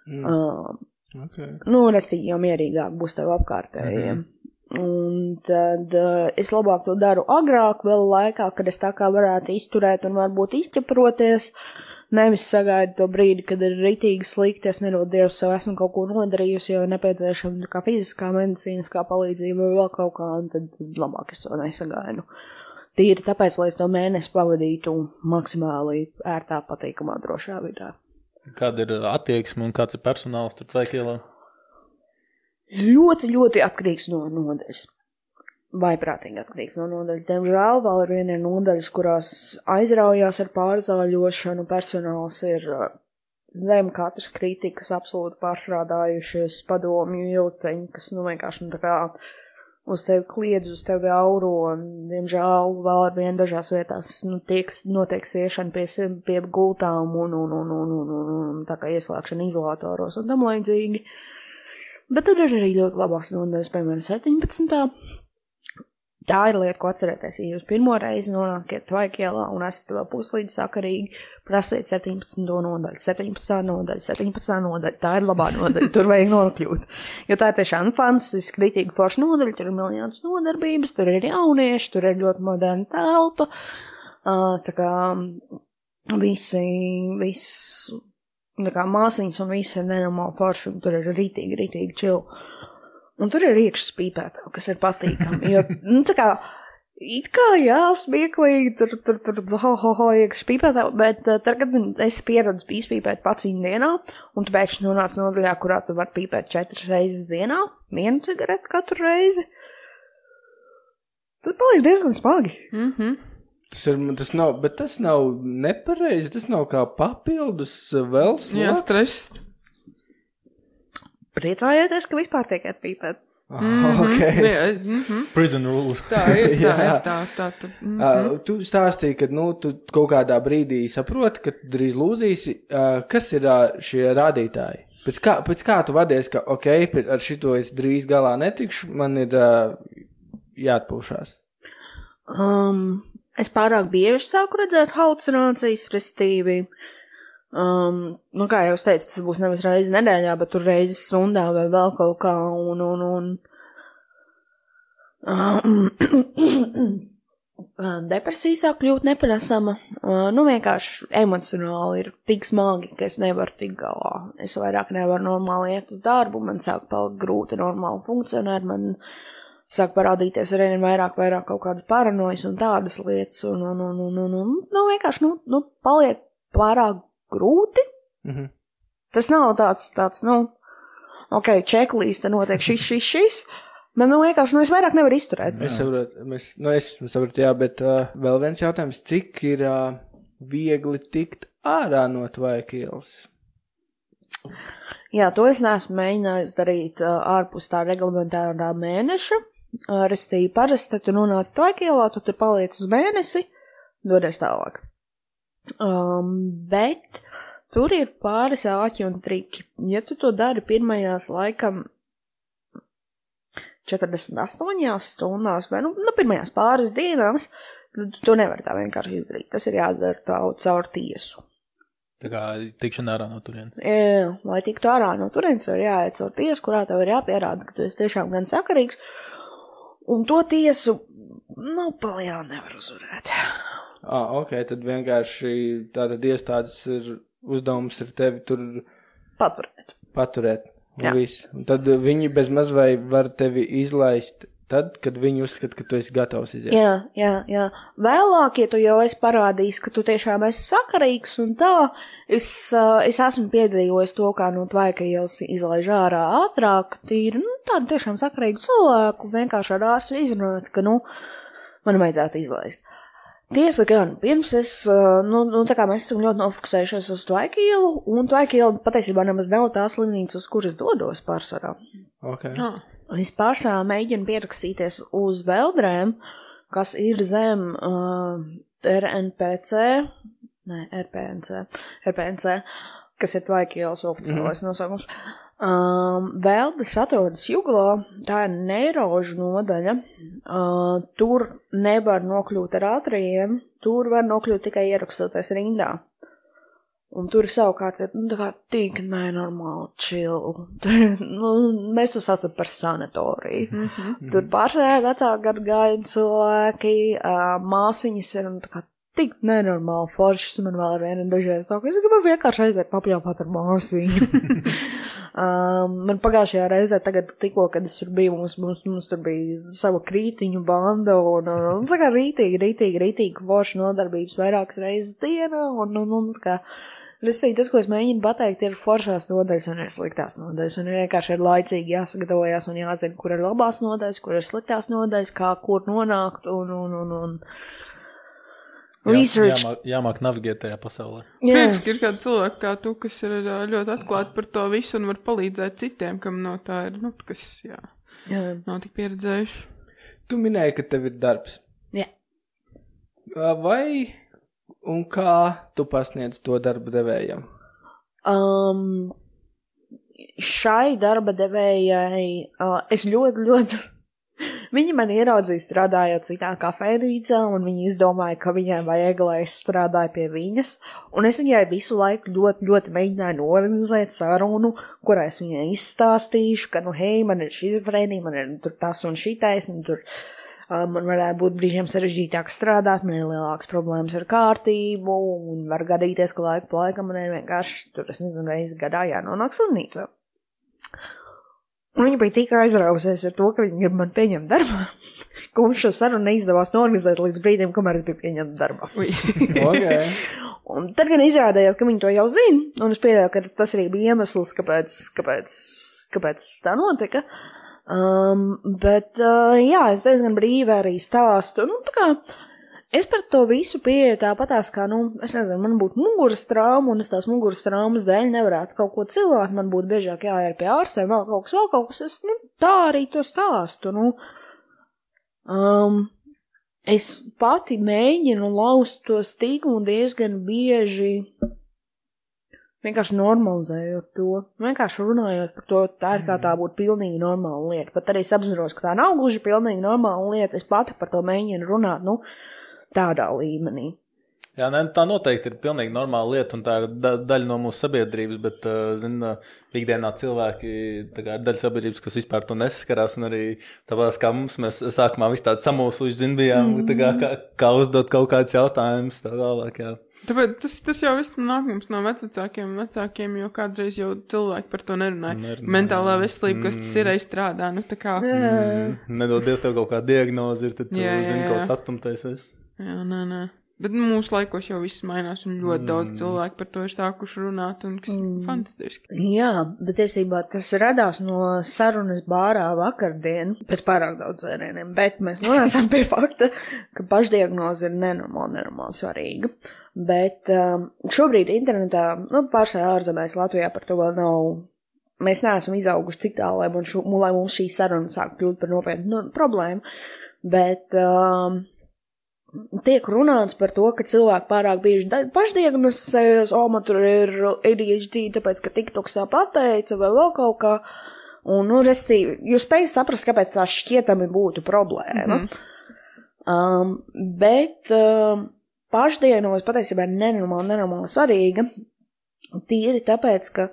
Mm. Uh, Okay. nu, restīvi jau mierīgāk būs tev apkārtējiem. Mm -hmm. Un tad uh, es labāk to daru agrāk, vēl laikā, kad es tā kā varētu izturēt un varbūt izķeproties. Nevis sagaidu to brīdi, kad ir ritīgi slikti, es nedod Dievu sev esmu kaut ko nodarījusi, jo ir nepieciešama kā fiziskā, medicīniskā palīdzība vai vēl kaut kā, un tad labāk es to nesagaidu. Tīri tāpēc, lai es to mēnesi pavadītu maksimāli ērtā, patīkamā, drošā vidē. Kāda ir attieksme un kāds ir personāls tur Tvaikielā? ļoti, ļoti atkarīgs no nodaļas. Vai prātīgi atkarīgs no nodaļas. Diemžēl vēl ar vienu ir nodaļas, kurās aizraujās ar pārzāļošanu, personāls ir uh, zem katras kritikas absolūti pārstrādājušies padomju jūteņi, kas nu vienkārši nu tā kā uz tevi kliedz, uz tevi auro, un diemžēl vēl ar vienu dažās vietās nu, tiek, notiek siešana pie, pie gultām un, un, un, un, un, un, un tā kā ieslēgšana izolatoros un tam līdzīgi. Bet tad ir arī ļoti labās nodaļas, piemēram, 17. Tā ir lieta, ko atcerēties. Ja jūs pirmo reizi nonākat Tvaikielā un esat vēl puslīdz sakarīgi, prasiet 17. nodaļu, 17. nodaļu, 17. nodaļu. Tā ir labā nodaļa, tur vajag nokļūt. Jo tā ir tiešām fantastiski, kritīgi forša nodaļa, tur ir miljonus nodarbības, tur ir jaunieši, tur ir ļoti moderna telpa. Uh, tā kā visi, viss, tā kā māsīņas un visi ir nenormāli forši, un tur ir rītīgi, rītīgi čili. Un tur ir iekšā spīpēta, kas ir patīkami. Jo, nu, tā kā, it kā, jā, smieklīgi, tur, tur, tur, ho, ho, ho, iekšā spīpēta, bet uh, tad, kad esi pieredzējis pīspīpēt pats dienā, un tu pēkšņi nonāc nodaļā, kurā tu vari pīpēt četras reizes dienā, vienu cigareti katru reizi, tad paliek diezgan smagi. Mm -hmm. Tas ir, tas nav, bet tas nav nepareizi, tas nav kā papildus uh, vēl Jā, sloks. stress. Priecājieties, ka vispār tiek atpīpēt. Ah, ok. Jā, mm -hmm. Prison rules. Tā ir, tā ir, tā, tā, tā. Mm -hmm. Uh, tu stāstīji, ka nu, tu kaut kādā brīdī saproti, ka tu drīz lūzīsi. Uh, kas ir uh, šie rādītāji? Pēc kā, pēc kā tu vadies, ka ok, ar šito es drīz galā netikšu, man ir uh, jāatpūšās. Um, es pārāk bieži sāku redzēt halucinācijas, restīvi. Um, nu, kā jau es teicu, tas būs nevis reizi nedēļā, bet tur reizes stundā vai vēl kaut kā, un, un, un. Um, depresija sāk kļūt neparasama. Uh, nu, vienkārši emocionāli ir tik smagi, ka es nevaru tikt galā. Es vairāk nevaru normāli iet uz darbu, man sāk palikt grūti normāli funkcionēt, man sāk parādīties arī vairāk, vairāk kaut kādas paranojas un tādas lietas, un, un, un, un, un, un nu, vienkārši, nu, nu, paliek pārāk grūti. Mhm. Tas nav tāds, tāds, nu, ok, čeklīste notiek šis, šis, šis, bet, nu, vienkārši, nu, es vairāk nevaru izturēt. Es saprotu, mēs, nu, es saprotu, jā, bet uh, vēl viens jautājums, cik ir uh, viegli tikt ārā no tvaikielas? Jā, to es neesmu mēģinājis darīt uh, ārpus tā reglamentārā mēneša. Restīvi parasti, tu nonāc Tvaikielā, tu tur paliec uz mēnesi, dodies tālāk. Um, bet tur ir pāris āķi un triki. Ja tu to dari pirmajās laikam 48 stundās, vai nu, nu pirmajās pāris dienās, tad tu to nevari tā vienkārši izdarīt. Tas ir jādara tā caur tiesu. Tā kā tikšana ārā no turienes. Jā, lai tiktu ārā no turienes, ir jāiet caur tiesu, kurā tev ir jāpierāda, ka tu esi tiešām gan sakarīgs, un to tiesu, nu, palielā nevar uzvarēt. Ah, ok, tad vienkārši tātad iestādes ir uzdevums ir tevi tur Paturēt. paturēt. Un viss. Un tad viņi bez maz vai var tevi izlaist tad, kad viņi uzskata, ka tu esi gatavs iziet. Jā, jā, jā. Vēlāk, ja tu jau esi parādījis, ka tu tiešām esi sakarīgs un tā, es, uh, es esmu piedzīvojis to, kā no tvaika ielas izlaiž ārā ātrāk, tīri, nu, tādu tiešām sakarīgu cilvēku, vienkārši ar ārstu izrunāts, ka, nu, man vajadzētu izlaist. Tiesa gan, pirms es, uh, nu, nu, tā kā mēs esam ļoti nofokusējušies uz Tvaikielu, un Tvaikiela patiesībā nemaz nav tā slimnīca, uz kuras dodos pārsvarā. Okay. Ah, Es pārsvarā mēģinu pierakstīties uz veldrēm, kas ir zem uh, RNPC, nē, RPNC, RPNC, kas ir Tvaikielas oficiālais nosaukums. Um, vēl tas atrodas Juglā, tā ir neirožu nodaļa. Uh, tur nevar nokļūt ar ātriem, tur var nokļūt tikai ierakstoties rindā. Un tur savukārt ir nu, tā kā tik nenormāli chill. Tur, nu, mēs to saucam par sanatoriju. Mm -hmm. Tur pārsvarā vecāku gadu gājumu cilvēki, uh, māsiņas ir un tā kā tik nenormāli foršas, un man vēl ar vienu dažreiz tā, ka es gribu vienkārši aiziet papļāpāt ar māsiņu. um, man pagājušajā reizē, tagad tikko, kad es tur biju, mums, mums, mums tur bija sava krītiņu banda, un, un, un tā kā rītīgi, rītīgi, rītīgi forša nodarbības vairākas reizes dienā, un, un, un tā kā. Restīvi, tas, ko es mēģinu pateikt, ir foršās nodaļas un ir sliktās nodaļas. Un ir vienkārši ir laicīgi jāsagatavojas un jāzina, kur ir labās nodaļas, kur ir sliktās nodaļas, kā kur nonākt un, un, un, un research. Jāmāk, jāmāk navigēt tajā pasaulē. Jā, Prieks, ka ir kādi cilvēki kā tu, kas ir ļoti atklāti par to visu un var palīdzēt citiem, kam no tā ir, nu, kas, jā, jā. nav tik pieredzējuši. Tu minēji, ka tev ir darbs. Jā. Vai un kā tu pasniedz to darba devējam? Um, šai darba devējai uh, es ļoti, ļoti. Viņa man ieraudzīja strādājot citā kafejnīcā, un viņa izdomāja, ka viņai vajag, lai es strādāju pie viņas. Un es viņai visu laiku ļoti, ļoti mēģināju norganizēt sarunu, kurā es viņai izstāstīšu, ka, nu, hei, man ir šizofrēnija, man ir tur tas un šitais, un tur uh, man varētu būt brīžiem sarežģītāk strādāt, man ir lielākas problēmas ar kārtību, un var gadīties, ka laiku pa laikam man ir vienkārši, tur, es nezinu, reizes gadā jānonāk slimnīcā. Un viņa bija tik aizrausies ar to, ka viņa grib man pieņemt darbā, ka mums šo sarunu neizdevās norganizēt līdz brīdim, kamēr es biju pieņemta darbā. Okay. Un tad gan izrādījās, ka viņi to jau zina, un es pieļauju, ka tas arī bija iemesls, kāpēc, kāpēc, kāpēc tā notika. Um, bet, uh, jā, es diezgan brīvi arī stāstu. Nu, tā kā es par to visu pieeju tāpatās, kā, nu, es nezinu, man būtu muguras trauma, un es tās muguras traumas dēļ nevarētu kaut ko cilāt, man būtu biežāk jāiet pie ārstiem, vēl kaut kas, vēl kaut kas, es, nu, tā arī to stāstu, nu. Um, es pati mēģinu laust to stigmu diezgan bieži vienkārši normalizējot to, vienkārši runājot par to, tā ir kā tā būtu pilnīgi normāla lieta. Pat arī es apzinos, ka tā nav gluži pilnīgi normāla lieta, es pati par to mēģinu runāt, nu, tādā līmenī. Jā, ne, tā noteikti ir pilnīgi normāla lieta, un tā ir da daļa no mūsu sabiedrības. Bet, uh, zina, ikdienā cilvēki ir daļa sabiedrības, kas vispār to nesaskarās. Un arī tāpēc, kā mums, mēs sākumā visi tādi samulsuši, zin, bijām, mm. kā, kā, kā uzdot kaut kādus jautājumus. Tā tālāk, jā. Tāpēc tas, tas jau viss nāk mums no vecākiem un vecākiem, jo kādreiz jau cilvēki par to nerunāja. Nerunāja. Mentālā veselība, kas tas ir, izstrādā, nu kā. Mm, nedod Dievs tev kaut kādu diagnozi, ir tad tu Jā, jā, zini, jā. kaut kāds atstumtais. esi. Jā, nē, nē. Bet mūsu laikos jau viss mainās, un ļoti mm. daudz cilvēku par to ir sākuši runāt, un kas mm. ir fantastiski. Jā, bet tiesībā tas radās no sarunas bārā vakardien pēc pārāk daudz dzērieniem, bet mēs nonācām pie fakta, ka pašdiagnoze ir nenormāli, nenormāli svarīga. Bet um, šobrīd internetā, nu, pārsvarā ārzemēs Latvijā par to vēl nav. Mēs neesam izauguši tik tālu, lai, šo- lai mums šī saruna sāk kļūt par nopietnu nu, problēmu. Bet um, tiek runāts par to, ka cilvēki pārāk bieži pašdiagnosticējas, o, man tur ir ADHD, tāpēc, ka TikToks tā pateica, vai vēl kaut kā. Un, nu, restīvi, jūs spējat saprast, kāpēc tā šķietami būtu problēma. Mm -hmm. um, bet um, pašdiagnoze patiesībā ir nenormāli, nenormāli svarīga. Tīri tāpēc, ka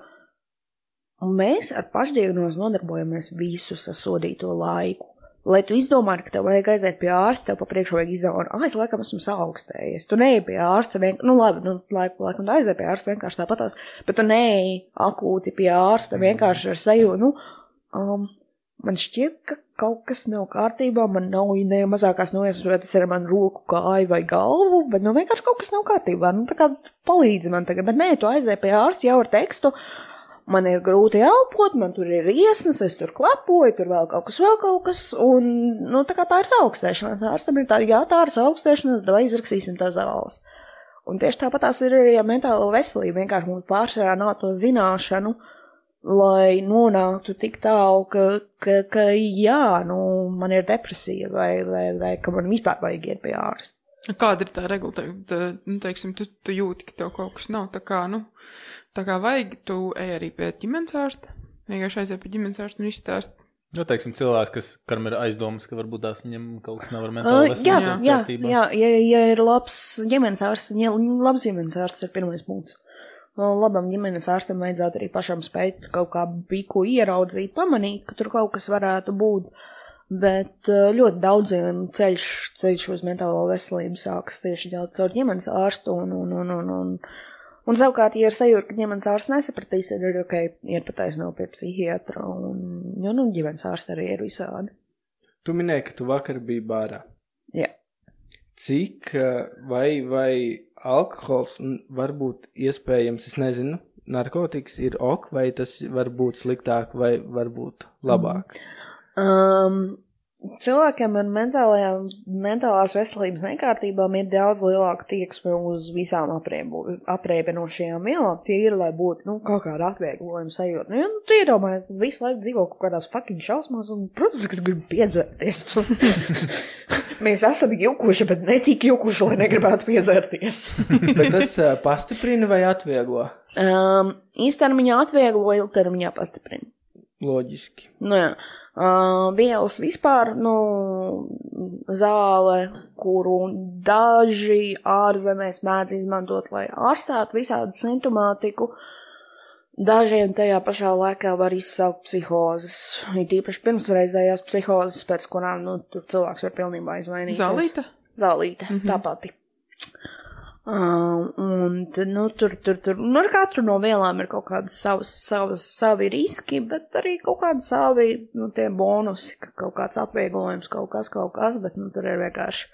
mēs ar pašdiagnozi nodarbojamies visu sasodīto laiku. Lai tu izdomātu, ka tev vajag aiziet pie ārsta, tev papriekš vajag izdomāt, ah, es laikam esmu saaugstējies. Tu neej pie ārsta, vien... nu labi, nu laiku, laiku, un aiziet pie ārsta vienkārši tāpatās, bet tu neej akūti pie ārsta vienkārši ar sajūtu, nu, um, man šķiet, ka kaut kas nav kārtībā, man nav ne mazākās nojausmas, vai tas ir ar manu roku, kāju vai galvu, bet nu vienkārši kaut kas nav kārtībā, nu tā kā palīdzi man tagad, bet nē, tu aizēji pie ārsta jau ar tekstu, man ir grūti elpot, man tur ir iesnas, es tur klepoju, tur vēl kaut kas, vēl kaut kas, un, nu, tā kā tā ir augstēšanās, ārstam ir tā, jā, tā ir augstēšanās, vai izrakstīsim tā zāles. Un tieši tāpat tās ir arī ar mentālo veselību, vienkārši mums pārsvarā nav to zināšanu, lai nonāktu tik tālu, ka, ka, ka jā, nu, man ir depresija, vai, vai, vai ka man vispār vajag iet pie ārsta. Kāda ir tā regula? Te, te, nu, teiksim, tu, tu jūti, ka tev kaut kas nav tā kā, nu, tā kā vajag, tu ej arī pie ģimenes ārsta. Vienkārši aiziet pie ģimenes ārsta un izstāst. Nu, teiksim, cilvēks, kas, kam ir aizdomas, ka varbūt tās viņam kaut kas nav ar Uh, mentālu jā, veselību jā, kārtībā. jā, ja, ja ir labs ģimenes ārsts, ja labs ģimenes ārsts ir pirmais punkts. Uh, Labam ģimenes ārstam vajadzētu arī pašam spēt kaut kā biku ieraudzīt, pamanīt, ka tur kaut kas varētu būt. Bet uh, ļoti daudziem ceļš, ceļš uz mentālo veselību sākas tieši caur ģimenes ārstu. Un, un, un, un, un, un savukārt, ja ir sajūta, ka ģimenes ārsts nesapratīs, tad ir ok, iet pataisnot pie psihiatra. Un, jo, nu, ģimenes ārsts arī ir visādi. Tu minēji, ka tu vakar biji bārā. Jā. Cik eh, vai, vai alkohols varbūt iespējams, es nezinu, narkotikas ir ok, vai tas var būt sliktāk vai varbūt labāk? Um, cilvēkiem ar mentālās veselības nekārtībām ir daudz lielāka tieksme uz visām apreibinošajām vielām. Tie ir, lai būtu, nu, kaut kāda atvieglojuma sajūta. Nu, ja, nu, tu iedomājies, visu laiku dzīvo kaut kādās fucking šausmās, un, protams, ka gribi piedzerties. Mēs esam jukuši, bet ne tik jukuši, lai negribētu piedzerties. Bet tas eh, pastiprina vai atvieglo? Um, īstermiņā atvieglo, ilgtermiņā pastiprina. Loģiski. Nu, jā. Vielas vispār, nu, zāle, kuru daži ārzemēs mēdz izmantot, lai ārstētu visādu simptomātiku. Dažiem tajā pašā laikā var izsaukt psihozes. Ir īpaši pirmsreizējās psihozes, pēc kurām, nu, cilvēks var pilnībā izvainīties. Zālīta? Zālīte, mm -hmm. tā pati. Um, un nu, tur, tur, tur, nu, ar katru no vielām ir kaut kādas savas, savas, savi riski, bet arī kaut kādi savi, nu, bonusi, ka kaut kāds atvieglojums, kaut kas, kaut kas, bet, nu, tur ir vienkārši.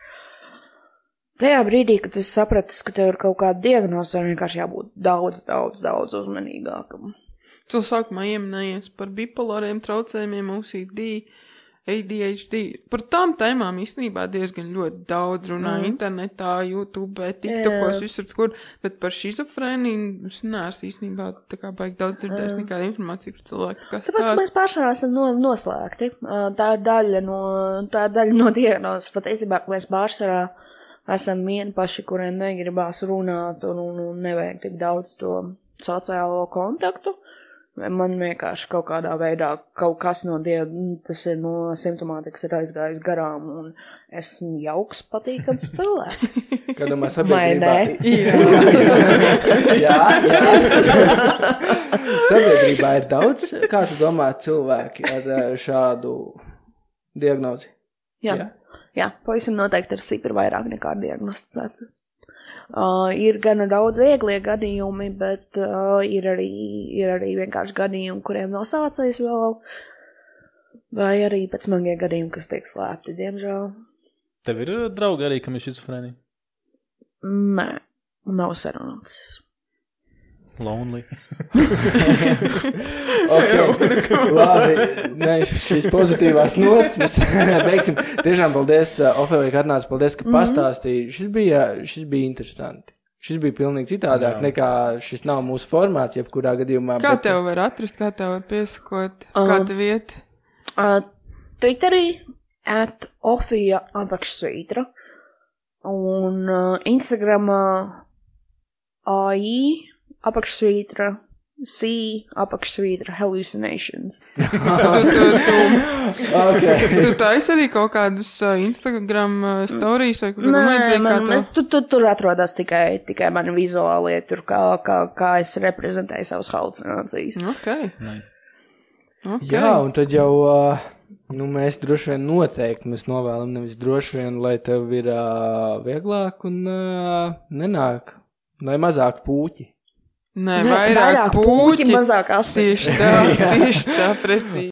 Tajā brīdī, kad es sapratu, ka tev ir kaut kāda diagnoze, ir vienkārši jābūt daudz, daudz, daudz uzmanīgākam. Tu sākumā ieminējies par bipolāriem traucējumiem, OCD, ADHD. Par tām tēmām īstenībā diezgan ļoti daudz runā mm. internetā, YouTube, TikTokos, Jā. visur kur, bet par šizofrēniju es neesmu īstenībā tā kā baigi daudz dzirdējis nekāda informācija par cilvēku, kas Tāpēc ka mēs pārsvarā esam no, noslēgti. Tā ir daļa no, tā ir daļa no diagnozes. Patiesībā, ka mēs pārsvarā esam vieni paši, kuriem negribās runāt un, un, un nevajag tik daudz to sociālo kontaktu. Man vienkārši kaut kādā veidā kaut kas no die, tas ir no simptomātikas ir aizgājis garām, un esmu jauks, patīkams cilvēks. Kad domā sabiedrībā. jā, jā. sabiedrībā ir daudz, kā tu domā, cilvēki ar eh, šādu diagnozi. Jā, Jā. jā pavisam noteikti ir stipri vairāk nekā diagnosticēts. Uh, ir gana daudz vieglie gadījumi, bet uh, ir, arī, ir arī vienkārši gadījumi, kuriem nav sācies vēl, vai arī pēc smagie gadījumi, kas tiek slēpti, diemžēl. Tev ir draugi arī, kam ir šizofrēnija? Nē, nav sarunāts. Lonely. Okay. Labi, nē, šīs pozitīvās nots mēs beigsim. Tiešām paldies, Ofēlī, ka atnāci. Paldies, ka pastāstīji. Šis bija, šis bija interesanti. Šis bija pilnīgi citādāk Jā. nekā šis nav mūsu formāts, jebkurā gadījumā. Kā bet- tev var atrast, kā tev var piesakot, Um, kā tev iet? Uh, Twitterī at Ofija apakšsvītra un uh, Instagramā AI apakšsvītra C apakšsvītra hallucinations. Tu, tu, tu, Okay. tu taisi arī kaut kādus uh, Instagram uh, stories vai kaut ko Nē, līdzīgu, kā man, tu. es, tu, tu, tur atrodas tikai, tikai mani vizuālie, tur kā, kā, kā es reprezentēju savas halucinācijas. Ok, Nice. ok. Jā, un tad jau uh, nu, mēs droši vien noteikti mēs novēlam nevis droši vien, lai tev ir uh, vieglāk un uh, nenāk, lai mazāk puķi. Nē, Nē, vairāk puķi. mazāk asins. Tieši tā, tieši tā, precīzi.